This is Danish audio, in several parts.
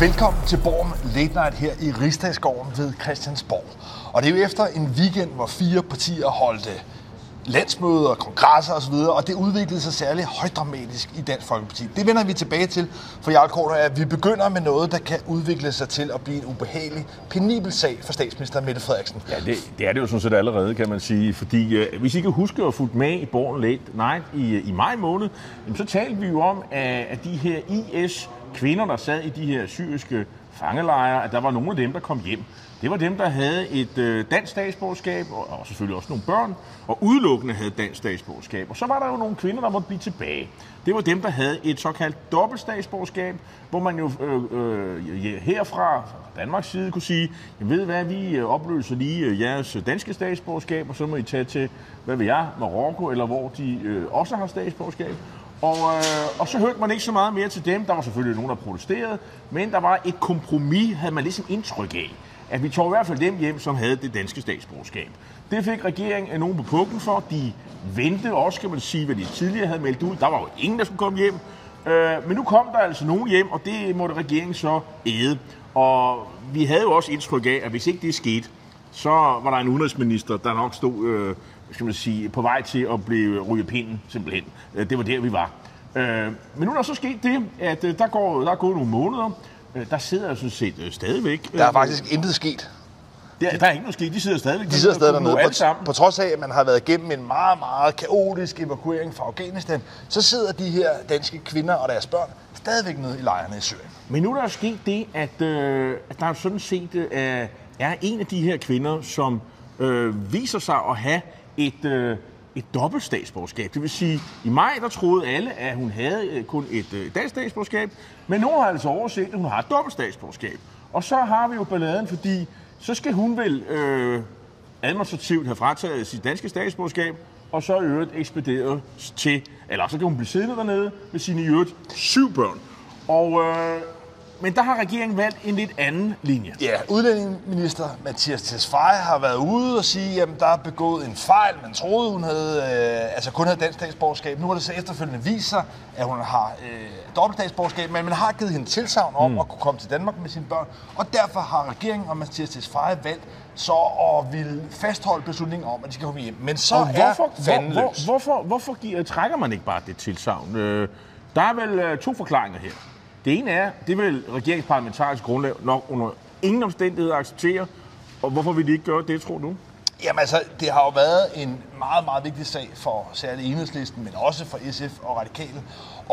Velkommen til Borgen Late Night her i Rigsdagsgården ved Christiansborg. Og det er jo efter en weekend, hvor fire partier holdte landsmøder, kongresser osv., og det udviklede sig særligt højdramatisk i Dansk Folkeparti. Det vender vi tilbage til, for jeg Korter, at vi begynder med noget, der kan udvikle sig til at blive en ubehagelig, penibel sag for statsminister Mette Frederiksen. Ja, det, det er det jo sådan set allerede, kan man sige. Fordi øh, hvis I kan huske at fulgt med i Borgen Late Night i, øh, i maj måned, jamen, så talte vi jo om, at, at de her IS kvinder, der sad i de her syriske fangelejre, at der var nogle af dem, der kom hjem. Det var dem, der havde et øh, dansk statsborgerskab, og, og selvfølgelig også nogle børn, og udelukkende havde dansk statsborgerskab. Og så var der jo nogle kvinder, der måtte blive tilbage. Det var dem, der havde et såkaldt dobbelt statsborgerskab, hvor man jo øh, øh, herfra, fra Danmarks side, kunne sige, jeg ved hvad, vi øh, opløser lige øh, jeres danske statsborgerskab, og så må I tage til, hvad ved jeg, Marokko, eller hvor de øh, også har statsborgerskab. Og, øh, og så hørte man ikke så meget mere til dem. Der var selvfølgelig nogen, der protesterede, men der var et kompromis, havde man ligesom indtryk af at vi tog i hvert fald dem hjem, som havde det danske statsborgerskab. Det fik regeringen nogen på pukken for. De ventede også, kan man sige, hvad de tidligere havde meldt ud. Der var jo ingen, der skulle komme hjem. Øh, men nu kom der altså nogen hjem, og det måtte regeringen så æde. Og vi havde jo også indtryk af, at hvis ikke det skete, så var der en udenrigsminister, der nok stod øh, skal man sige, på vej til at blive ryge pinden, simpelthen. Øh, det var der, vi var. Øh, men nu er der så sket det, at øh, der, går, der er gået nogle måneder, der sidder sådan set stadigvæk... Der er faktisk intet sket. Der, der er ikke noget sket. De sidder stadigvæk. De sidder stadig dernede. På, sammen. på trods af, at man har været igennem en meget, meget kaotisk evakuering fra Afghanistan, så sidder de her danske kvinder og deres børn stadigvæk nede i lejrene i Syrien. Men nu er der sket det, at, øh, at der sådan set øh, er en af de her kvinder, som øh, viser sig at have et... Øh, et dobbelt statsborgerskab. Det vil sige, i maj der troede alle, at hun havde øh, kun et øh, dansk statsborgerskab, men nu har altså overset, at hun har et dobbelt statsborgerskab. Og så har vi jo balladen, fordi så skal hun vel øh, administrativt have frataget sit danske statsborgerskab, og så i øvrigt ekspederet til, eller så kan hun blive siddende dernede med sine i øvrigt syv børn. Og øh, men der har regeringen valgt en lidt anden linje. Ja, udlændingeminister Mathias Tesfaye har været ude og sige, at der er begået en fejl. Man troede, hun havde, øh, altså kun havde dansk statsborgerskab. Nu har det så efterfølgende vist sig, at hun har øh, dobbelt statsborgerskab, men man har givet hende tilsavn om mm. at kunne komme til Danmark med sine børn. Og derfor har regeringen og Mathias Tesfaye valgt så at ville fastholde beslutningen om, at de skal komme hjem. Men så og hvorfor, er hvor, hvor, hvorfor, hvorfor giver, trækker man ikke bare det tilsavn? Øh, der er vel øh, to forklaringer her. Det ene er, det vil regeringsparlamentarisk grundlag nok under ingen omstændighed acceptere. Og hvorfor vil de ikke gøre det, tror du? Jamen altså, det har jo været en meget, meget vigtig sag for særligt enhedslisten, men også for SF og Radikale,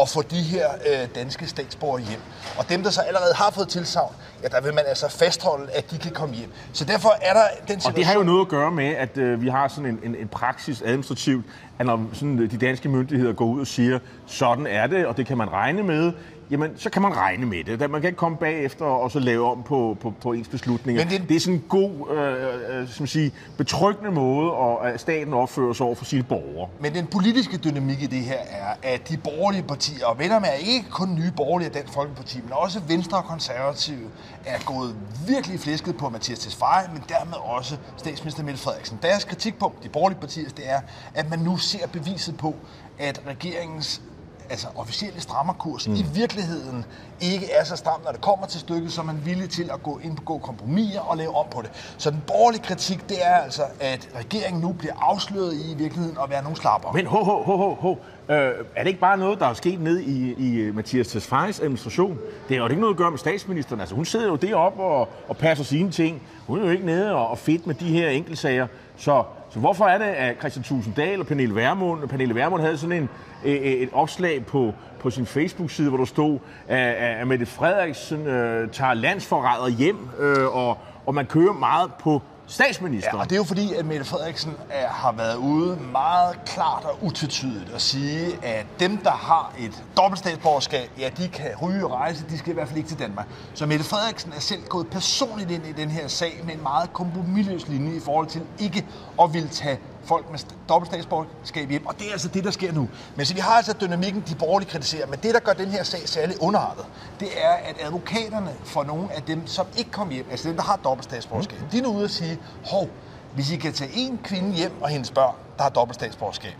at få de her øh, danske statsborgere hjem. Og dem, der så allerede har fået tilsavn, ja, der vil man altså fastholde, at de kan komme hjem. Så derfor er der den situation... Og det har jo noget at gøre med, at øh, vi har sådan en, en, en praksis administrativt, at når sådan, de danske myndigheder går ud og siger, sådan er det, og det kan man regne med, jamen så kan man regne med det. Man kan ikke komme bagefter og så lave om på, på, på ens beslutninger. Men det, det er sådan en god, øh, øh, som sige, betryggende måde, at staten opfører sig over for sine borgere. Men den politiske dynamik i det her er, at de borgerlige partier, og venner med er ikke kun nye borgerlige af Dansk Folkeparti, men også Venstre og Konservative, er gået virkelig flæsket på Mathias Tesfaye, men dermed også statsminister Mette Frederiksen. Deres kritikpunkt, de borgerlige partier, det er, at man nu ser beviset på, at regeringens altså officielle strammerkurs mm. i virkeligheden ikke er så stram, når det kommer til stykket, så er man villig til at gå ind på kompromiser og lave om på det. Så den borgerlige kritik, det er altså, at regeringen nu bliver afsløret i, i virkeligheden at være nogle slapper. Men ho, ho, ho, ho, ho. Øh, er det ikke bare noget, der er sket ned i, i Mathias Tesfayes administration? Det har jo ikke noget at gøre med statsministeren. Altså, hun sidder jo deroppe og, og passer sine ting. Hun er jo ikke nede og, og fedt med de her enkeltsager. Så, så hvorfor er det, at Christian Tusinddal og Pernille Vermund, Pernille Vermund havde sådan en, e, e, et opslag på, på sin Facebook-side, hvor der stod, at, at Mette Frederiksen øh, tager landsforræder hjem, øh, og, og man kører meget på statsminister. Ja, og det er jo fordi, at Mette Frederiksen er, har været ude meget klart og utvetydigt at sige, at dem, der har et dobbeltstatsborgerskab, ja, de kan ryge og rejse, de skal i hvert fald ikke til Danmark. Så Mette Frederiksen er selv gået personligt ind i den her sag med en meget kompromilløs linje i forhold til ikke at ville tage folk med dobbelt statsborgerskab hjem, og det er altså det, der sker nu. Men så vi har altså dynamikken, de borgerlige kritiserer, men det, der gør den her sag særlig underrettet, det er, at advokaterne for nogle af dem, som ikke kom hjem, altså dem, der har dobbelt statsborgerskab, mm. de er nu ude at sige, hov, hvis I kan tage en kvinde hjem og hendes børn, der har dobbelt statsborgerskab,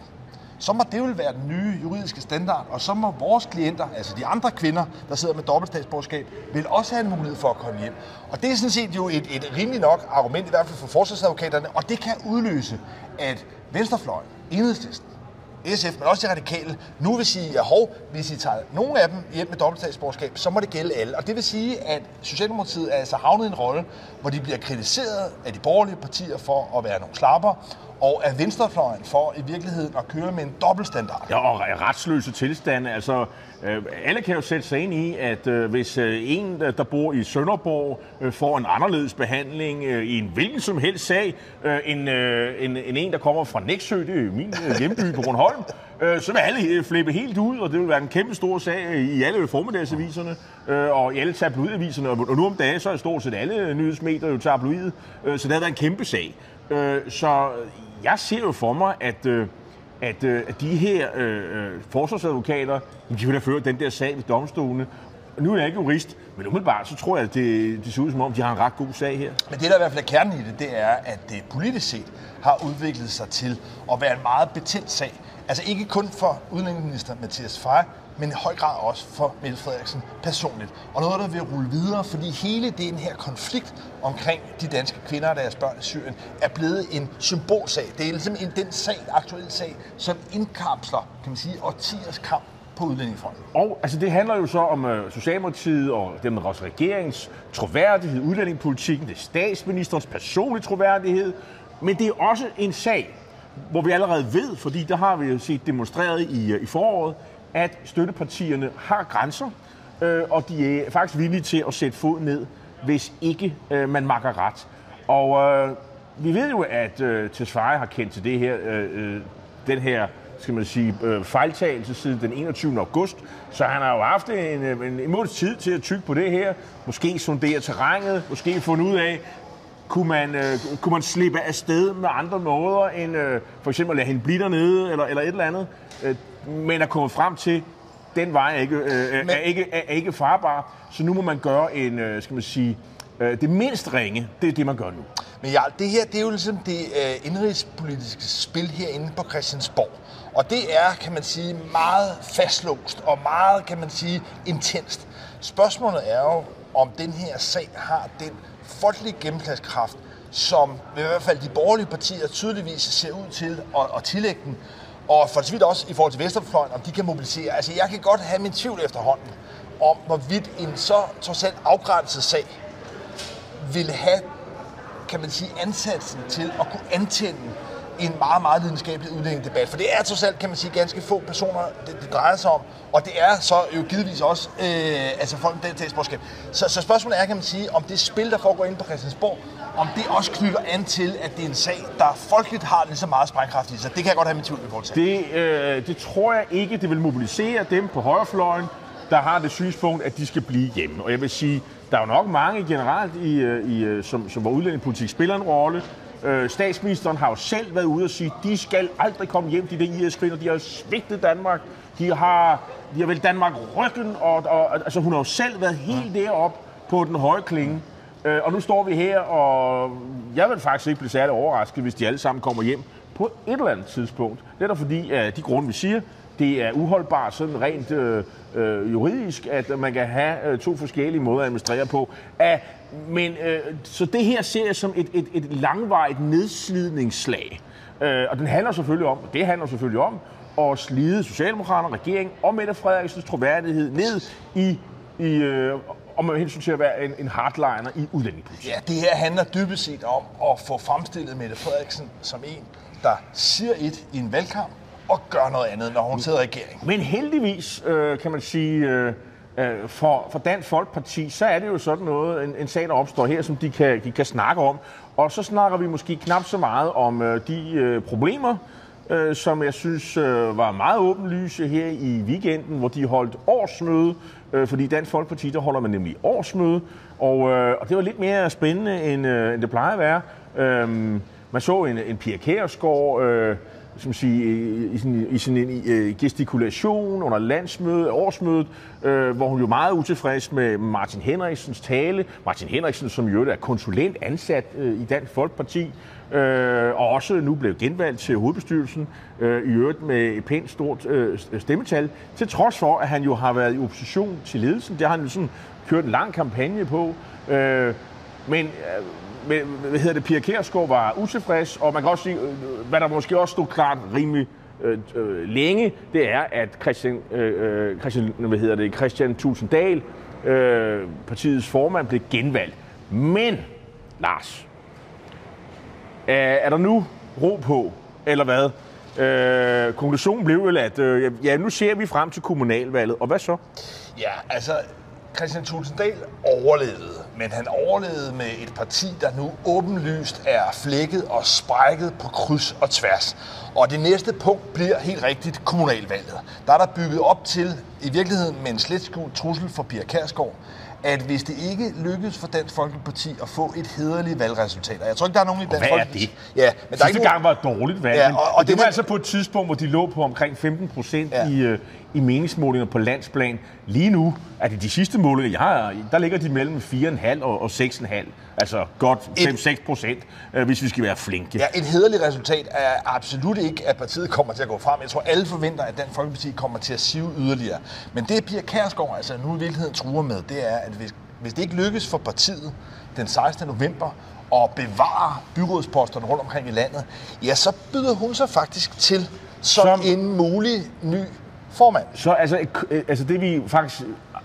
så må det jo være den nye juridiske standard, og så må vores klienter, altså de andre kvinder, der sidder med dobbeltstatsborgerskab, vil også have en mulighed for at komme hjem. Og det er sådan set jo et, et rimeligt nok argument, i hvert fald for forsvarsadvokaterne, og det kan udløse, at venstrefløjen, enhedslisten, SF, men også de radikale, nu vil sige, at hov, hvis I tager nogle af dem hjem med dobbeltstatsborgerskab, så må det gælde alle. Og det vil sige, at Socialdemokratiet er altså havnet i en rolle, hvor de bliver kritiseret af de borgerlige partier for at være nogle slapper, og er venstrefløjen for i virkeligheden at køre med en dobbeltstandard. Ja, og retsløse tilstande. Altså, Øh, alle kan jo sætte sig ind i, at øh, hvis øh, en, der bor i Sønderborg, får en anderledes behandling i en hvilken som helst sag, end, end, end en, der kommer fra Næksø, det er min hjemby på Bornholm, så vil alle flippe helt ud, og det vil være en kæmpe stor sag i alle formiddagsaviserne og i alle tabloidaviserne. Og nu om dagen, så er stort set alle nyhedsmedier jo tabloid, så det har været en kæmpe sag. Øh, så jeg ser jo for mig, at, at, øh, at de her øh, øh forsvarsadvokater, de vil da føre den der sag ved domstolene. Nu er jeg ikke jurist, men umiddelbart så tror jeg, at det, det ser ud som om, de har en ret god sag her. Men det, der i hvert fald er kernen i det, det er, at det politisk set har udviklet sig til at være en meget betændt sag. Altså ikke kun for udenrigsminister Mathias Frey, men i høj grad også for Mette Frederiksen personligt. Og noget, der vil rulle videre, fordi hele den her konflikt omkring de danske kvinder og deres børn i Syrien er blevet en symbolsag. Det er ligesom en, den sag, aktuel sag, som indkapsler, kan man sige, årtiers kamp på udlændingefronten. Og altså, det handler jo så om uh, Socialdemokratiet og den også regerings troværdighed, udlændingepolitikken, det er statsministerens personlige troværdighed, men det er også en sag, hvor vi allerede ved, fordi der har vi jo set demonstreret i, øh, i foråret, at støttepartierne har grænser, øh, og de er faktisk villige til at sætte fod ned, hvis ikke øh, man makker ret. Og øh, vi ved jo, at øh, Tesfaye har kendt til det her, øh, øh den her skal man sige, øh, fejltagelse siden den 21. august. Så han har jo haft en, øh, en, en måneds tid til at tykke på det her. Måske sondere terrænet, måske finde ud af, kunne man, øh, kunne man slippe af sted med andre måder, end øh, for eksempel at lade hende blive dernede, eller, eller et eller andet. Øh, men at komme frem til, den vej er ikke, øh, men... er, ikke, er, er ikke farbar, så nu må man gøre en, øh, skal man sige, øh, det mindst ringe, det er det, man gør nu. Men ja, det her, det er jo ligesom det øh, indrigspolitiske spil herinde på Christiansborg. Og det er, kan man sige, meget fastlåst og meget, kan man sige, intenst. Spørgsmålet er jo, om den her sag har den folkelige gennemslagskraft, som i hvert fald de borgerlige partier tydeligvis ser ud til at, at tillægge den. Og for så vidt også i forhold til Vesterfløjen, om de kan mobilisere. Altså, jeg kan godt have min tvivl efterhånden om, hvorvidt en så trods alt afgrænset sag vil have, kan man sige, ansatsen til at kunne antænde en meget, meget lidenskabelig udlændingedebat. For det er trods alt, kan man sige, ganske få personer, det, det drejer sig om. Og det er så jo givetvis også øh, altså folk med statsborgerskab. Så, så spørgsmålet er, kan man sige, om det spil, der foregår inde på Christiansborg, om det også knytter an til, at det er en sag, der folkeligt har lige så meget sprængkraft i sig. Det kan jeg godt have min tvivl i forhold til. Det, øh, det tror jeg ikke, det vil mobilisere dem på højrefløjen, der har det synspunkt, at de skal blive hjemme. Og jeg vil sige, der er jo nok mange generelt, i, øh, i, øh, som, som hvor udlændingepolitik spiller en rolle. Øh, statsministeren har jo selv været ude og sige, at de skal aldrig komme hjem, de der IS-kvinder. De har svigtet Danmark. De har, de har vel Danmark ryggen. Og, og, altså, hun har jo selv været helt deroppe på den høje klinge. Øh, og nu står vi her, og jeg vil faktisk ikke blive særlig overrasket, hvis de alle sammen kommer hjem på et eller andet tidspunkt. Det er fordi, at de grunde, vi siger, det er uholdbart sådan rent øh, øh, juridisk, at man kan have øh, to forskellige måder at administrere på. Æh, men øh, så det her ser jeg som et, et, et langvejt nedslidningsslag. Øh, og den handler selvfølgelig om, det handler selvfølgelig om, at slide Socialdemokraterne, regeringen og Mette Frederiksens troværdighed ned i, i øh, om med hensyn til at være en, en hardliner i udlændingepolitik. Ja, det her handler dybest set om at få fremstillet Mette Frederiksen som en, der siger et i en valgkamp, og gør noget andet, når hun sidder i regering. Men heldigvis, øh, kan man sige, øh, øh, for, for Dansk Folkeparti, så er det jo sådan noget, en, en sag, der opstår her, som de kan, de kan snakke om. Og så snakker vi måske knap så meget om øh, de øh, problemer, øh, som jeg synes øh, var meget åbenlyse her i weekenden, hvor de holdt årsmøde, øh, fordi Dansk Folkeparti, der holder man nemlig årsmøde, og, øh, og det var lidt mere spændende, end, øh, end det plejer at være. Øh, man så en, en Pia Kærsgaard, øh, som sige, i sin, i sin øh, gestikulation under landsmødet, årsmødet, øh, hvor hun jo meget utilfreds med Martin Henriksens tale. Martin Henriksen, som jo er konsulent ansat øh, i Dansk Folkeparti, øh, og også nu blev genvalgt til hovedbestyrelsen, øh, i øvrigt med et pænt stort øh, stemmetal, til trods for, at han jo har været i opposition til ledelsen. Det har han jo sådan kørt en lang kampagne på. Øh, men øh, hvad hedder det, Pia Kærsgaard var utilfreds, og man kan også sige, øh, hvad der måske også stod klart rimelig øh, øh, længe, det er, at Christian, øh, øh, Christian, hvad hedder det, Christian Tulsendal, øh, partiets formand, blev genvalgt. Men, Lars, er, er der nu ro på, eller hvad? Øh, konklusionen blev vel, at øh, ja, nu ser vi frem til kommunalvalget, og hvad så? Ja, altså, Christian Tulsendal overlevede, men han overlevede med et parti, der nu åbenlyst er flækket og sprækket på kryds og tværs. Og det næste punkt bliver helt rigtigt kommunalvalget. Der er der bygget op til, i virkeligheden med en slet trussel for Pia Kærsgaard, at hvis det ikke lykkes for Dansk Folkeparti at få et hederligt valgresultat, og jeg tror ikke, der er nogen i Dansk Hvad Folkeparti... er det? Ja, men der er ikke gang var et dårligt valg, ja, og, og, og det, det var det, altså på et tidspunkt, hvor de lå på omkring 15 procent ja. i, øh, i meningsmålinger på landsplan. Lige nu er det de sidste målinger, jeg har, der ligger de mellem 4,5 og, og 6,5. Altså godt 5-6 procent, øh, hvis vi skal være flinke. Ja, et hederligt resultat er absolut ikke, at partiet kommer til at gå frem. Jeg tror, alle forventer, at Dansk Folkeparti kommer til at sive yderligere. Men det, Pia Kærsgaard altså nu i virkeligheden truer med, det er, at hvis, hvis det ikke lykkes for partiet den 16. november at bevare byrådsposterne rundt omkring i landet, ja, så byder hun sig faktisk til som, som en mulig ny formand. Så altså, øh, altså det vi faktisk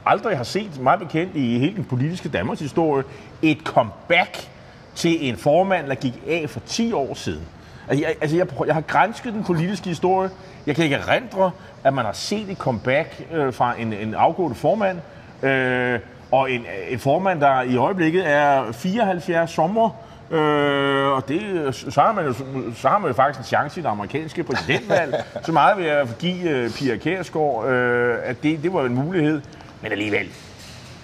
aldrig har set, meget bekendt i hele den politiske Danmarks historie, et comeback til en formand, der gik af for 10 år siden. Altså, jeg, altså jeg, jeg har grænsket den politiske historie. Jeg kan ikke erindre, at man har set et comeback øh, fra en, en afgående formand. Øh, og en, en formand, der i øjeblikket er 74 sommer, Øh, og det, så, har man jo, så har man jo faktisk en chance i det amerikanske præsidentvalg. så meget vil jeg give uh, Pia Kærsgaard, øh, at det, det var en mulighed. Men alligevel,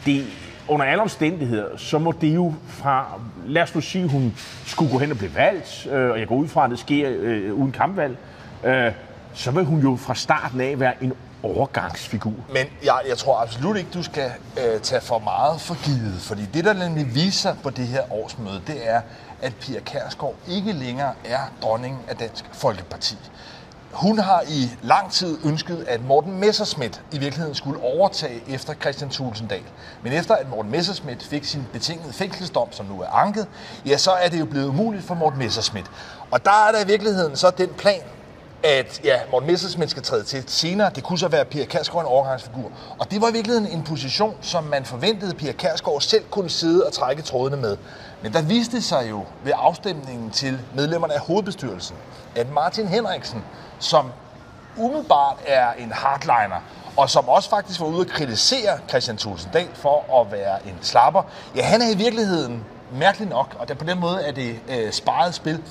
det, under alle omstændigheder, så må det jo fra, lad os nu sige, hun skulle gå hen og blive valgt, øh, og jeg går ud fra, at det sker øh, uden kampvalg, øh, så vil hun jo fra starten af være en overgangsfigur. Men jeg, jeg tror absolut ikke, du skal øh, tage for meget for givet, fordi det, der nemlig viser på det her årsmøde, det er, at Pia Kærsgaard ikke længere er dronningen af Dansk Folkeparti. Hun har i lang tid ønsket, at Morten Messerschmidt i virkeligheden skulle overtage efter Christian Tulsendal. Men efter at Morten Messerschmidt fik sin betingede fængselsdom, som nu er anket, ja, så er det jo blevet umuligt for Morten Messerschmidt. Og der er der i virkeligheden så den plan, at ja, Morten Messersmith skal træde til senere. Det kunne så være Pia Kærsgaard en overgangsfigur. Og det var i virkeligheden en position, som man forventede, Pia Kærsgaard selv kunne sidde og trække trådene med. Men der viste sig jo ved afstemningen til medlemmerne af hovedbestyrelsen, at Martin Henriksen, som umiddelbart er en hardliner, og som også faktisk var ude at kritisere Christian Tulsendal for at være en slapper, ja, han er i virkeligheden mærkeligt nok, og der på den måde er det øh, sparet spil,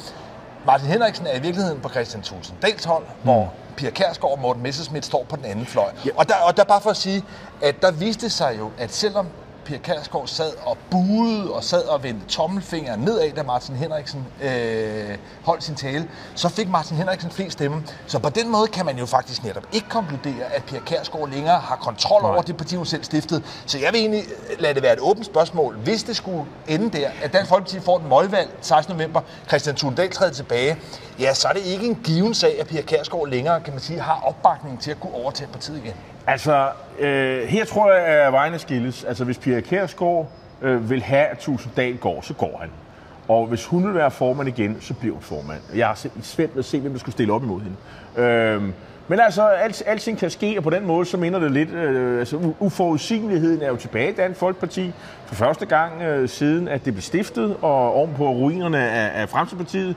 Martin Henriksen er i virkeligheden på Christian Thulsen Dals hold, mm. hvor Pia Kærsgaard og Morten Messerschmidt står på den anden fløj. Ja. Og, der, og der bare for at sige, at der viste sig jo, at selvom Pia Kærsgaard sad og buede og sad og vendte tommelfingeren nedad, da Martin Henriksen øh, holdt sin tale, så fik Martin Henriksen flest stemme. Så på den måde kan man jo faktisk netop ikke konkludere, at Pia Kærsgaard længere har kontrol Nej. over det parti, hun selv stiftede. Så jeg vil egentlig lade det være et åbent spørgsmål. Hvis det skulle ende der, at Dansk Folkeparti får et møgvalg 16. november, Christian Thulendal træder tilbage, ja, så er det ikke en given sag, at Pia Kærsgaard længere, kan man sige, har opbakning til at kunne overtage partiet igen. Altså, øh, her tror jeg, at vejene skilles. Altså, hvis Pia Kærsgaard øh, vil have, at Tusinddal går, så går han. Og hvis hun vil være formand igen, så bliver hun formand. Jeg har svært ved at se, hvem der skulle stille op imod hende. Øh, men altså, alt, alting kan ske, og på den måde, så minder det lidt, øh, altså uforudsigeligheden er jo tilbage i Dansk Folkeparti for første gang øh, siden, at det blev stiftet, og ovenpå ruinerne af, af Fremskridspartiet,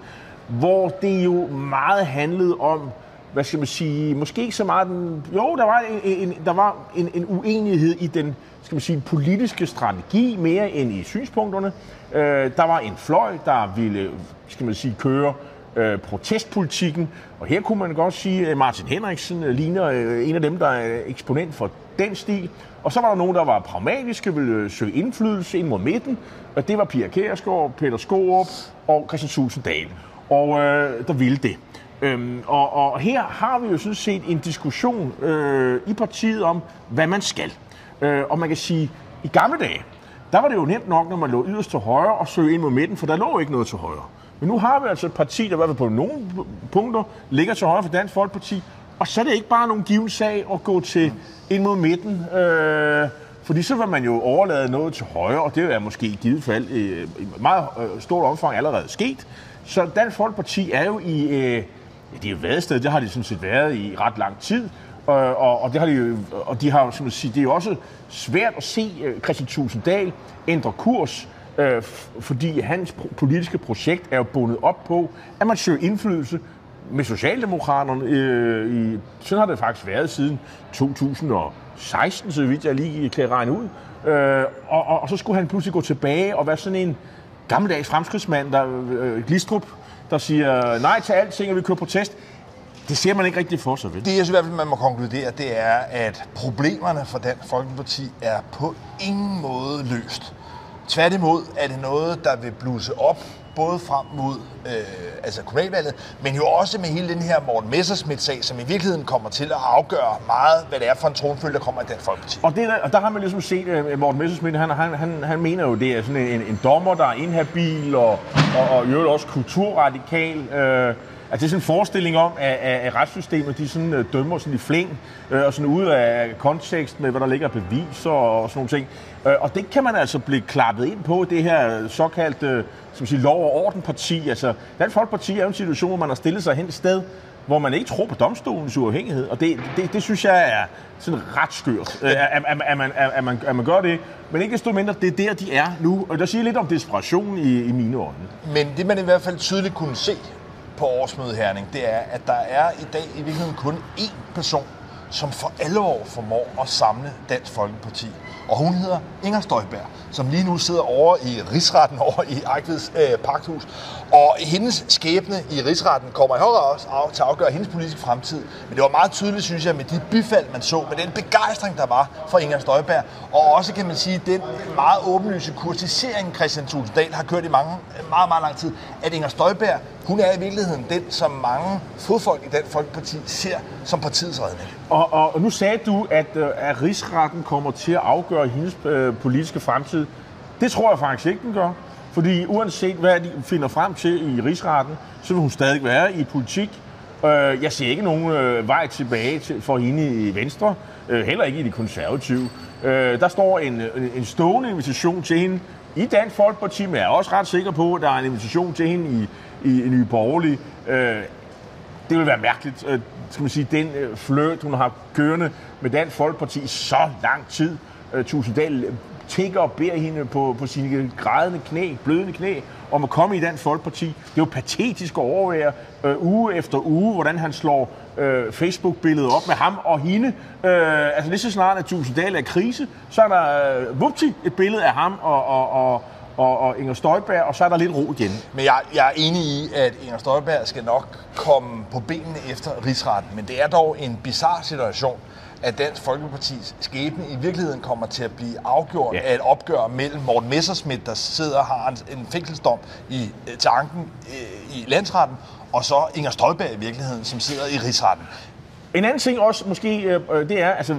hvor det jo meget handlede om, hvad skal man sige, måske ikke så meget den, jo, der var en, en, der var en, en uenighed i den, skal man sige, politiske strategi mere end i synspunkterne. Øh, der var en fløj, der ville, skal man sige, køre øh, protestpolitikken, og her kunne man godt sige, at Martin Henriksen øh, ligner øh, en af dem, der er eksponent for den stil. Og så var der nogen, der var pragmatiske, ville øh, søge indflydelse ind mod midten, og det var Pia Kærsgaard, Peter Skorup og Christian Tulsendal. Og øh, der ville det. Øhm, og, og her har vi jo sådan set en diskussion øh, i partiet om, hvad man skal. Øh, og man kan sige, i gamle dage, der var det jo nemt nok, når man lå yderst til højre og søgte ind mod midten, for der lå ikke noget til højre. Men nu har vi altså et parti, der i hvert fald på nogle punkter ligger til højre for Dansk Folkeparti, og så er det ikke bare nogen given sag at gå til ind mod midten, øh, fordi så vil man jo overlade noget til højre, og det er måske i givet fald øh, i meget øh, stort omfang allerede sket. Så Dansk Folkeparti er jo i... Øh, Ja, det er jo vadested, det har de sådan set været i ret lang tid. Og, og, og, det har de jo, og de har, som man siger, det er jo også svært at se øh, Christian Tusinddal ændre kurs, øh, fordi hans politiske projekt er jo bundet op på, at man søger indflydelse med Socialdemokraterne. Øh, i, sådan har det faktisk været siden 2016, så vidt jeg lige kan regne ud. Øh, og, og, og så skulle han pludselig gå tilbage og være sådan en gammeldags fremskridsmand, der øh, Glistrup, der siger nej til alting, og vi kører protest. Det ser man ikke rigtig for sig vel? Det, jeg synes i hvert fald, man må konkludere, det er, at problemerne for Dansk Folkeparti er på ingen måde løst. Tværtimod er det noget, der vil bluse op, både frem mod øh, altså kommunalvalget, men jo også med hele den her Morten Messersmith-sag, som i virkeligheden kommer til at afgøre meget, hvad det er for en tronfølge, der kommer i Dansk Folkeparti. Og, det, og der har man ligesom set, at Morten Messersmith, han, han, han, han mener jo, det er sådan en, en dommer, der er inhabil og, og, og jo også kulturradikal. Øh, Altså, det er sådan en forestilling om, at, at, retssystemet de sådan, uh, dømmer sådan i flæng uh, og sådan ud af kontekst med, hvad der ligger af beviser og sådan nogle ting. Uh, og det kan man altså blive klappet ind på, det her såkaldte som siger, lov- og orden parti. Altså, Dansk Folkeparti er jo en situation, hvor man har stillet sig hen et sted, hvor man ikke tror på domstolens uafhængighed. Og det, det, det synes jeg er sådan ret skørt, at, at, at, at, man, at, man, at man gør det. Men ikke desto mindre, det er der, de er nu. Og der siger lidt om desperation i, i mine øjne. Men det, man i hvert fald tydeligt kunne se på årsmødet Herning, det er, at der er i dag i virkeligheden kun én person, som for alvor formår at samle Dansk Folkeparti. Og hun hedder Inger Støjberg, som lige nu sidder over i rigsretten over i Ejkveds øh, Pagthus. Og hendes skæbne i rigsretten kommer i højere også af, til at afgøre hendes politiske fremtid. Men det var meget tydeligt, synes jeg, med de bifald, man så, med den begejstring, der var for Inger Støjberg. Og også, kan man sige, den meget åbenlyse kurtisering, Christian Tulsendal har kørt i mange, meget, meget lang tid, at Inger Støjberg, hun er i virkeligheden den, som mange fodfolk i den Folkeparti ser som partiets redning. Og, og, og nu sagde du, at, øh, at rigsretten kommer til at afgøre hendes øh, politiske fremtid. Det tror jeg faktisk ikke, den gør. Fordi uanset hvad de finder frem til i rigsretten, så vil hun stadig være i politik. Øh, jeg ser ikke nogen øh, vej tilbage til, for hende i Venstre, øh, heller ikke i de konservative. Øh, der står en, en stående invitation til hende i Dansk Folkeparti, men jeg er også ret sikker på, at der er en invitation til hende i, i, i Nye Borgerlige. Øh, det vil være mærkeligt, øh, skal man sige, den øh, fløt, hun har kørende med Dansk Folkeparti i så lang tid. Øh, Tusinddal tigger og beder hende på, på sine grædende knæ, blødende knæ, om at komme i Dansk Folkeparti. Det er jo patetisk at overvære øh, uge efter uge, hvordan han slår øh, Facebook-billedet op med ham og hende. Øh, altså lige så snart, at Tusinddal er i krise, så er der øh, vupti, et billede af ham og, og, og, og, og Inger Støjberg, og så er der lidt ro igen. Men jeg, jeg er enig i, at Inger Støjberg skal nok komme på benene efter rigsretten, men det er dog en bizarre situation, at Dansk Folkepartis skæbne i virkeligheden kommer til at blive afgjort ja. af et opgør mellem Morten Messerschmidt, der sidder og har en, en fængselsdom i, til anken øh, i landsretten, og så Inger Støjberg i virkeligheden, som sidder i rigsretten. En anden ting også måske, øh, øh, det er, altså,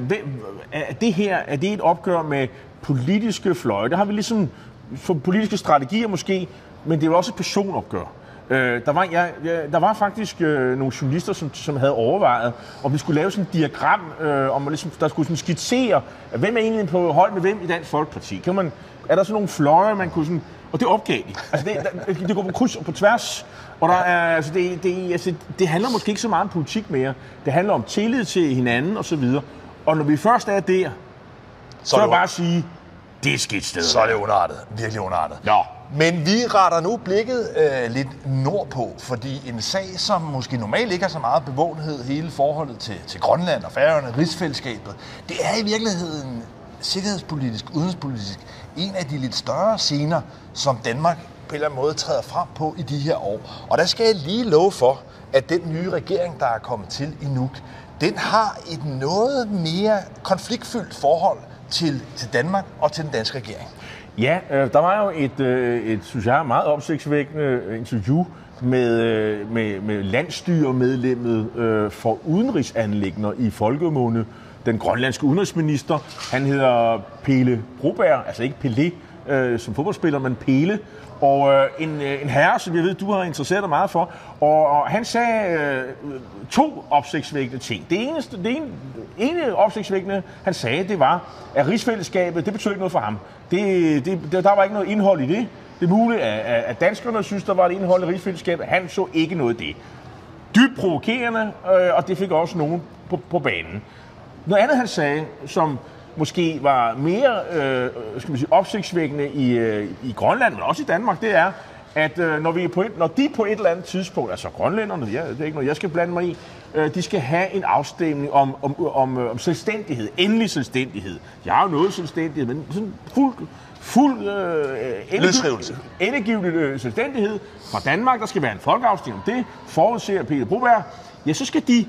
er det her, er det et opgør med politiske fløje? Der har vi ligesom for politiske strategier måske, men det er jo også et personopgør. Øh, der, var, ja, ja, der var faktisk øh, nogle journalister, som, som havde overvejet, om vi skulle lave sådan et diagram, øh, om man ligesom, der skulle sådan skitsere, hvem er egentlig på hold med hvem i Dansk Folkeparti. Kan man, er der sådan nogle fløje, man kunne sådan... Og det opgav de. Altså det, der, det går på kryds og på tværs. Og der er, altså det, det, altså det handler måske ikke så meget om politik mere. Det handler om tillid til hinanden og så videre. Og når vi først er der, så, så er det bare at sige, det er skidt sted. Så er det underartet. Virkelig underartet. Ja. Men vi retter nu blikket øh, lidt nordpå, fordi en sag, som måske normalt ikke har så meget bevågenhed, hele forholdet til, til Grønland og Færøerne, rigsfællesskabet, det er i virkeligheden sikkerhedspolitisk, udenrigspolitisk, en af de lidt større scener, som Danmark på en eller anden måde træder frem på i de her år. Og der skal jeg lige love for, at den nye regering, der er kommet til i Nuuk, den har et noget mere konfliktfyldt forhold til, til Danmark og til den danske regering. Ja, øh, der var jo et, øh, et, synes jeg, meget opsigtsvækkende interview med, øh, med, med landstyremedlemmet øh, for udenrigsanlægner i Folkemåne, den grønlandske udenrigsminister. Han hedder Pele Broberg, altså ikke Pelé øh, som fodboldspiller, men Pele. Og øh, en, øh, en herre, som jeg ved, du har interesseret dig meget for. Og, og han sagde øh, to opsigtsvækkende ting. Det eneste, det ene, ene opsigtsvækkende, han sagde, det var, at rigsfællesskabet, det betød ikke noget for ham. Det, det, der var ikke noget indhold i det. Det er muligt, at, at danskerne synes, der var et indhold i rigsfællesskabet. Han så ikke noget af det. Dybt provokerende, øh, og det fik også nogen på, på banen. Noget andet, han sagde, som måske var mere øh, skal man sige, opsigtsvækkende i, øh, i Grønland, men også i Danmark, det er, at øh, når, vi på et, når de på et eller andet tidspunkt, altså grønlænderne, ja, det er ikke noget, jeg skal blande mig i, øh, de skal have en afstemning om, om, om, øh, om selvstændighed, endelig selvstændighed. Jeg har jo noget selvstændighed, men sådan fuld, fuld øh, endegivende øh, selvstændighed fra Danmark. Der skal være en folkeafstemning om det, forudser Peter Broberg. Ja, så skal de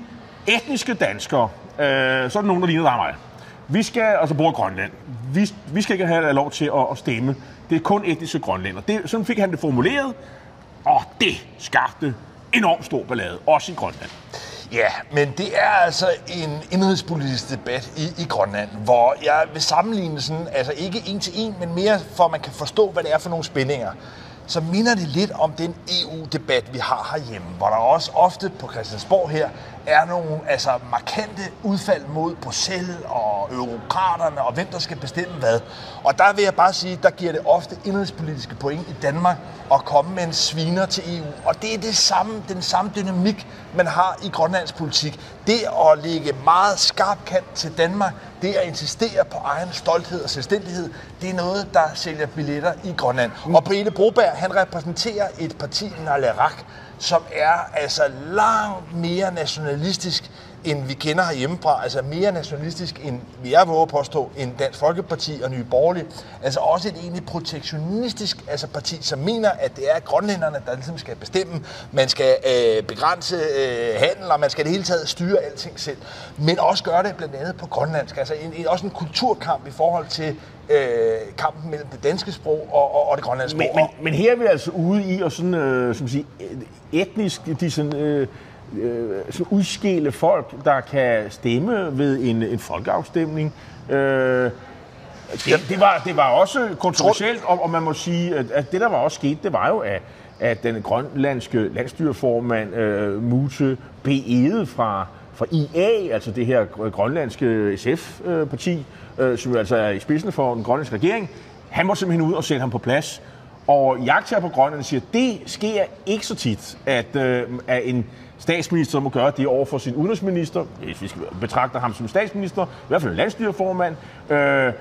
etniske danskere, øh, så er der nogen, der ligner dig mig, vi skal, altså bor i Grønland, vi, vi skal ikke have lov til at, at stemme. Det er kun etniske grønlænder. Det, sådan fik han det formuleret, og det skabte enormt stor ballade, også i Grønland. Ja, men det er altså en indrigspolitisk debat i, i Grønland, hvor jeg vil sammenligne sådan, altså ikke en til en, men mere for at man kan forstå, hvad det er for nogle spændinger så minder det lidt om den EU-debat, vi har herhjemme, hvor der også ofte på Christiansborg her er nogle altså, markante udfald mod Bruxelles og eurokraterne og hvem der skal bestemme hvad. Og der vil jeg bare sige, der giver det ofte indrigspolitiske point i Danmark at komme med en sviner til EU. Og det er det samme, den samme dynamik, man har i Grønlands politik. Det at lægge meget skarp kant til Danmark, det at insistere på egen stolthed og selvstændighed, det er noget, der sælger billetter i Grønland. Mm. Og Brede Broberg, han repræsenterer et parti, Nalerak, som er altså langt mere nationalistisk, end vi kender herhjemmefra. Altså mere nationalistisk, end vi er våge påstå, end Dansk Folkeparti og Nye Borgerlige. Altså også et egentlig protektionistisk altså parti, som mener, at det er grønlænderne, der ligesom skal bestemme. Man skal øh, begrænse øh, handel, og man skal det hele taget styre alting selv. Men også gøre det blandt andet på grønlandsk. Altså en, en, også en kulturkamp i forhold til øh, kampen mellem det danske sprog og, og, og det grønlandske sprog. Men, men, her er vi altså ude i at sådan, øh, som sige, etnisk, de sådan, øh, øh, sådan udskille folk, der kan stemme ved en, en folkeafstemning. Øh, det, det, var, det var også kontroversielt, og, og man må sige, at, at det, der var også sket, det var jo, at, at den grønlandske landstyreformand, øh, Mute B. Ede fra, fra IA, altså det her grønlandske SF-parti, øh, som jo altså er i spidsen for den grønlandske regering, han må simpelthen ud og sætte ham på plads. Og jagter på Grønland siger, at det sker ikke så tit, at, øh, at en statsminister må gøre det over for sin udenrigsminister, hvis vi skal betragte ham som statsminister, i hvert fald landstyreformand. Øh,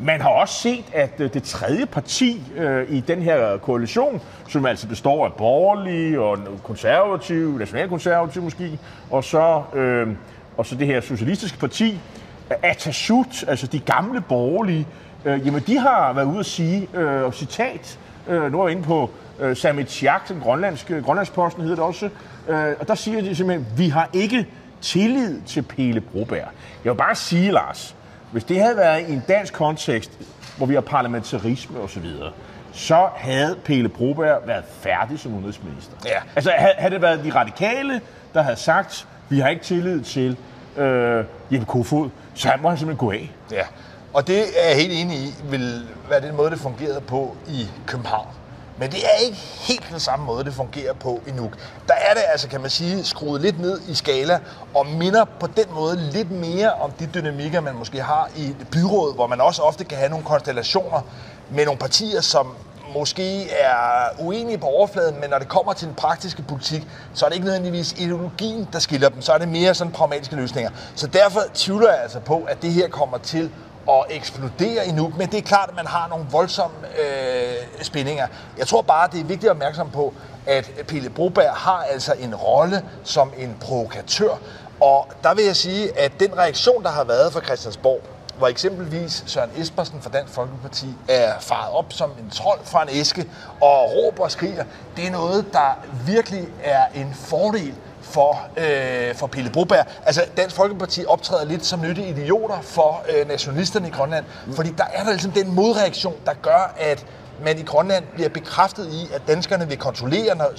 man har også set, at øh, det tredje parti øh, i den her koalition, som altså består af borgerlige og konservative, nationalkonservative måske, og så, øh, og så det her socialistiske parti, Atasut, altså de gamle borgerlige, øh, jamen de har været ude at sige, øh, og citat, øh, nu er jeg inde på øh, Samit Chiak, den grønlandske, grønlandsposten hedder det også, øh, og der siger de simpelthen, vi har ikke tillid til Pele Broberg. Jeg vil bare sige, Lars, hvis det havde været i en dansk kontekst, hvor vi har parlamentarisme osv., så, så havde Pele Broberg været færdig som udenrigsminister. Ja. Altså havde det været de radikale, der havde sagt, vi har ikke tillid til øh, Jeppe Kofod, så må han simpelthen gå af. Ja, og det er jeg helt enig i, vil være den måde, det fungerede på i København. Men det er ikke helt den samme måde, det fungerer på i Nuuk. Der er det altså, kan man sige, skruet lidt ned i skala, og minder på den måde lidt mere om de dynamikker, man måske har i byrådet, hvor man også ofte kan have nogle konstellationer med nogle partier, som måske er uenige på overfladen, men når det kommer til den praktiske politik, så er det ikke nødvendigvis ideologien, der skiller dem, så er det mere sådan pragmatiske løsninger. Så derfor tvivler jeg altså på, at det her kommer til at eksplodere i men det er klart, at man har nogle voldsomme øh, spændinger. Jeg tror bare, det er vigtigt at opmærksom på, at Pelle Broberg har altså en rolle som en provokatør, og der vil jeg sige, at den reaktion, der har været fra Christiansborg, hvor eksempelvis Søren Espersen fra Dansk Folkeparti er faret op som en trold fra en æske og råber og skriger, det er noget, der virkelig er en fordel for, øh, for Pelle Broberg. Altså, Dansk Folkeparti optræder lidt som nyttige idioter for øh, nationalisterne i Grønland, fordi der er der ligesom den modreaktion, der gør, at man i Grønland bliver bekræftet i, at danskerne vil kontrollere, når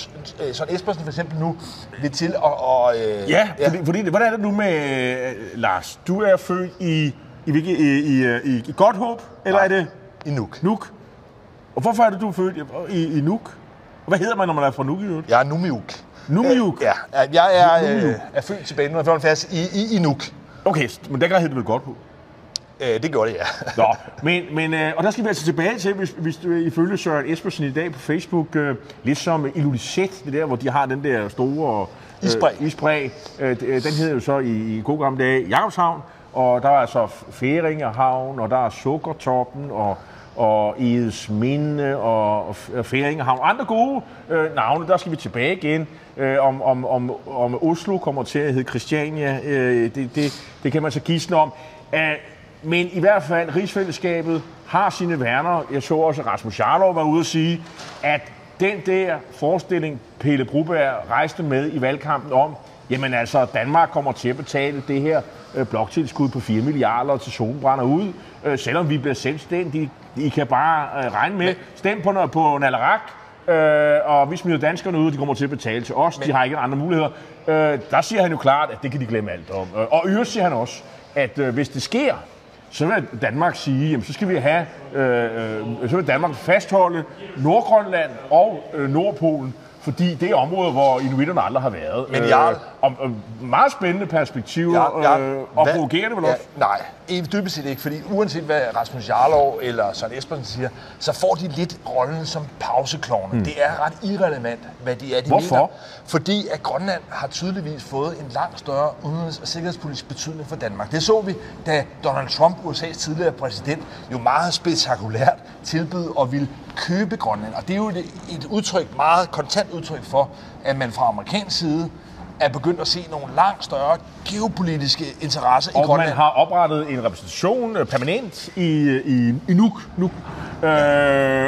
øh, Søren Espersen for eksempel nu vil til at... Og, øh, Ja, fordi, fordi hvordan er det nu med øh, Lars? Du er født i, i, i, i, i, i Godthåb, eller Nej. er det I Nuuk. Nuuk? Og hvorfor er det, du er født i, i, i Nuuk? Og Hvad hedder man, når man er fra Nuuk i øvrigt? Jeg er Numiuk. Numiuk? Ja, ja, jeg er, øh, er født tilbage i 1975 i, i, i Nuuk. Okay, men dengang hed det vel Godthåb? Øh, det gjorde det, ja. Nå, men, men, øh, og der skal vi altså tilbage til, hvis, hvis du ifølge Søren Espersen i dag på Facebook, øh, lidt som Illulisset, det der, hvor de har den der store... Øh, Isbræ. isbræ. Øh, øh, den hedder jo så i, i gode gamle dage Jakobshavn, og der er altså Færingehavn, og der er Sukkertoppen, og og Edes Minde og Færingehavn. Andre gode øh, navne, der skal vi tilbage igen. Øh, om, om, om, om Oslo kommer til at hedde Christiania, øh, det, det, det kan man så gisne om. Æh, men i hvert fald, rigsfællesskabet har sine værner. Jeg så også, at Rasmus Jarlov var ude at sige, at den der forestilling, Pelle Bruberg rejste med i valgkampen om, jamen altså, Danmark kommer til at betale det her øh, bloktilskud på 4 milliarder til zonebrænder ud, øh, selvom vi bliver selvstændige. I kan bare øh, regne med, stem på, noget- på Nalarak, øh, og vi smider danskerne ud, de kommer til at betale til os, de har ikke andre muligheder. Øh, der siger han jo klart, at det kan de glemme alt om. Øh, Og øvrigt siger han også, at øh, hvis det sker, så vil Danmark sige, jamen så skal vi have, øh, øh, så vil Danmark fastholde Nordgrønland og øh, Nordpolen, fordi det er områder, hvor inuitterne aldrig har været. Men Jarl- og, og meget spændende perspektiver, Ja, ja. øh, og Hvad- provokerende vel ja, også. Nej, dybest set ikke, fordi uanset hvad Rasmus Jarlov eller Søren Espersen siger, så får de lidt rollen som pauseklovne. Mm. Det er ret irrelevant, hvad de er, de Hvorfor? mener. Fordi at Grønland har tydeligvis fået en langt større udenrigs- og sikkerhedspolitisk betydning for Danmark. Det så vi, da Donald Trump, USA's tidligere præsident, jo meget spektakulært tilbød og ville købe Grønland. Og det er jo et, et udtryk, meget kontant udtryk for, at man fra amerikansk side er begyndt at se nogle langt større geopolitiske interesser i Og Grønland. man har oprettet en repræsentation øh, permanent i, i, i Nuuk. Nuuk. Øh,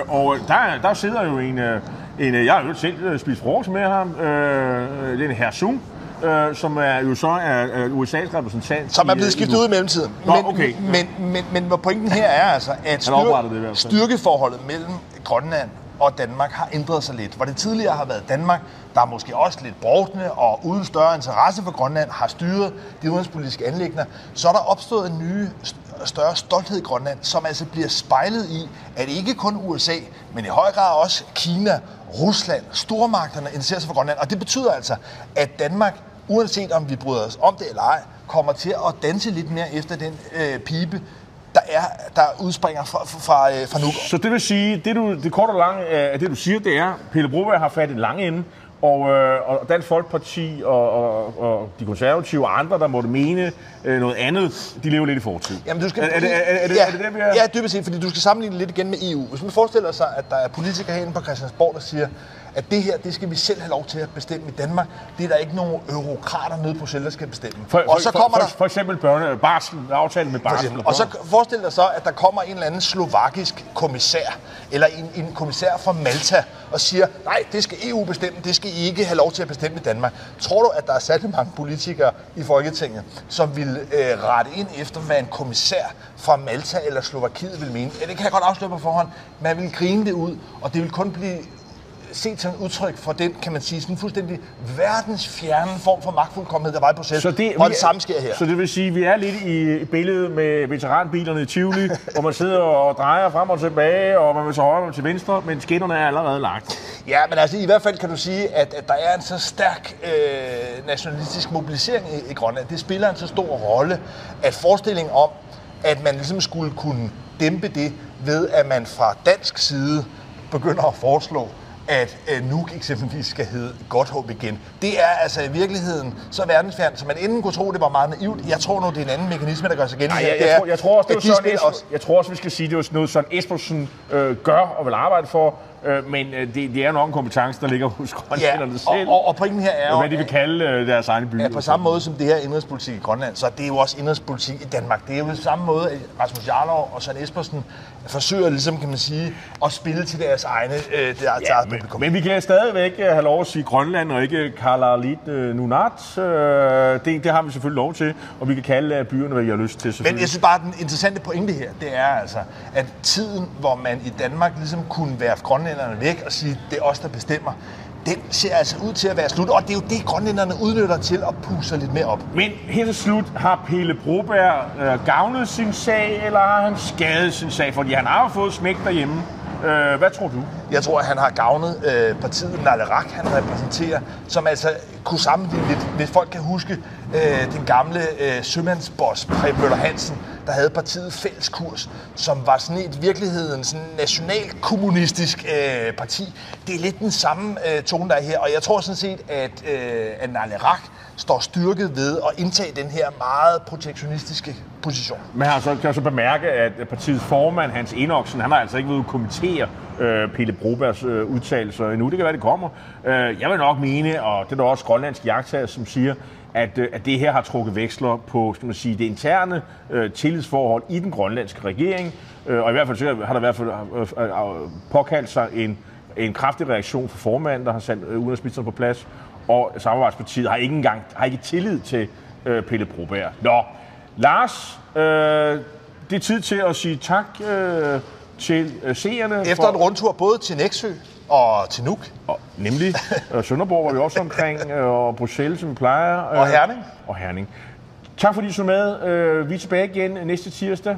og der, der sidder jo en, øh, en øh, jeg har jo selv øh, spist frokost med ham, øh, det er en herr Sung, øh, som er jo så er, USA's repræsentant. som er blevet øh, skiftet ud i mellemtiden. Nå, men, okay. men, men, men, men pointen her er altså, at oprettede det styrkeforholdet mellem Grønland og Danmark har ændret sig lidt. Hvor det tidligere har været Danmark, der måske også lidt brugtende og uden større interesse for Grønland, har styret de udenrigspolitiske anlægner, så er der opstået en ny større stolthed i Grønland, som altså bliver spejlet i, at ikke kun USA, men i høj grad også Kina, Rusland, stormagterne interesserer sig for Grønland. Og det betyder altså, at Danmark, uanset om vi bryder os om det eller ej, kommer til at danse lidt mere efter den øh, pibe, der, er, der udspringer fra, fra, øh, fra Nuuk. Så det vil sige, det, du, det korte og lange af det, du siger, det er, Pelle Broberg har fat i den lange ende, og, øh, og Dansk Folkeparti og, og, og de konservative og andre, der måtte mene øh, noget andet, de lever lidt i fortid. Jamen, du skal, er, er, er, er, det, ja, er det der, vi er? Ja, dybest set, fordi du skal sammenligne lidt igen med EU. Hvis man forestiller sig, at der er politikere herinde på Christiansborg, der siger, at det her, det skal vi selv have lov til at bestemme i Danmark. Det er der ikke nogen eurokrater nede på Bruxelles, der skal bestemme. For, og så for, kommer for, der... for eksempel børne, barsel, aftale med For barsel. Og så forestil dig så, at der kommer en eller anden slovakisk kommissær, eller en, en kommissær fra Malta, og siger, nej, det skal EU bestemme, det skal I ikke have lov til at bestemme i Danmark. Tror du, at der er særlig mange politikere i Folketinget, som vil øh, rette ind efter, hvad en kommissær fra Malta eller Slovakiet vil mene? Ja, det kan jeg godt afsløre på forhånd. Man vil grine det ud, og det vil kun blive set som et udtryk for den, kan man sige, sådan en fuldstændig verdensfjerne form for magtfuldkommenhed, der var i processen. Så det, og det samme sker her. Så det vil sige, at vi er lidt i billedet med veteranbilerne i Tivoli, hvor man sidder og drejer frem og tilbage, og man vil til højre og til venstre, men skinnerne er allerede lagt. Ja, men altså i hvert fald kan du sige, at, at der er en så stærk øh, nationalistisk mobilisering i, i Grønland. Det spiller en så stor rolle, at forestillingen om, at man ligesom skulle kunne dæmpe det ved, at man fra dansk side begynder at foreslå, at øh, Nuuk eksempelvis skal hedde Godthåb igen. Det er altså i virkeligheden så verdensfjernt, så man inden kunne tro, det var meget naivt. Jeg tror nu, det er en anden mekanisme, der gør sig gældende. Jeg, jeg, Det tror, jeg tror også, det spiller Esben, også. jeg tror også, vi skal sige, det var noget, sådan Espersen øh, gør og vil arbejde for, øh, men øh, det, det er nok en kompetence, der ligger hos grønlænderne Ja, selv. og, og, og pointen her er jo, hvad de vil kalde øh, deres egne byer. Ja, på samme måde som det her er indrigspolitik i Grønland, så er det jo også indrigspolitik i Danmark. Det er jo på samme måde, at Rasmus Jarlov og Søren Espersen forsøger ligesom, kan man sige, at spille til deres egne øh, deres Ja, eget men, Velkommen. Men vi kan stadigvæk øh, have lov at sige Grønland og ikke Kalalit øh, Nunat. Øh, det, det har vi selvfølgelig lov til, og vi kan kalde øh, byerne, hvad vi har lyst til. Men jeg synes bare, at den interessante pointe her, det er altså, at tiden, hvor man i Danmark ligesom kunne være grønlænderne væk og sige, det er os, der bestemmer, den ser altså ud til at være slut. Og det er jo det, grønlænderne udnytter til at puse lidt mere op. Men her til slut, har Pelle Broberg øh, gavnet sin sag, eller har han skadet sin sag? Fordi han har jo fået smæk derhjemme. Øh, hvad tror du? Jeg tror, at han har gavnet øh, partiet Nalerak, han repræsenterer, som altså kunne sammenligne lidt, hvis folk kan huske øh, den gamle øh, sømandsboss, Preben Møller Hansen, der havde partiet Fælleskurs, som var sådan et virkeligheden sådan nationalkommunistisk øh, parti. Det er lidt den samme øh, tone, der er her, og jeg tror sådan set, at, øh, at Nalerak står styrket ved at indtage den her meget protektionistiske position. Men har så, kan jeg så bemærke, at partiets formand, Hans Enoksen, han har altså ikke været kommentere øh, Pelle Brobergs øh, udtalelser endnu. Det kan være, det kommer. Øh, jeg vil nok mene, og det er der også grønlandske jagttager, som siger, at, øh, at det her har trukket veksler på skal man sige, det interne øh, tillidsforhold i den grønlandske regering. Øh, og i hvert fald så har der i hvert fald øh, øh, øh, påkaldt sig en, en kraftig reaktion fra formanden, der har sat øh, udenrigsministeren på plads. Og samarbejdspartiet har ikke engang har ikke tillid til øh, Pelle Broberg. Nå, Lars, øh, det er tid til at sige tak øh, til øh, seerne. Efter en rundtur både til Næksø og til Nuuk Og, nemlig øh, Sønderborg var vi også omkring, øh, og Bruxelles, som vi plejer. Øh, og Herning. Og Herning. Tak fordi I så med. Øh, vi er tilbage igen næste tirsdag.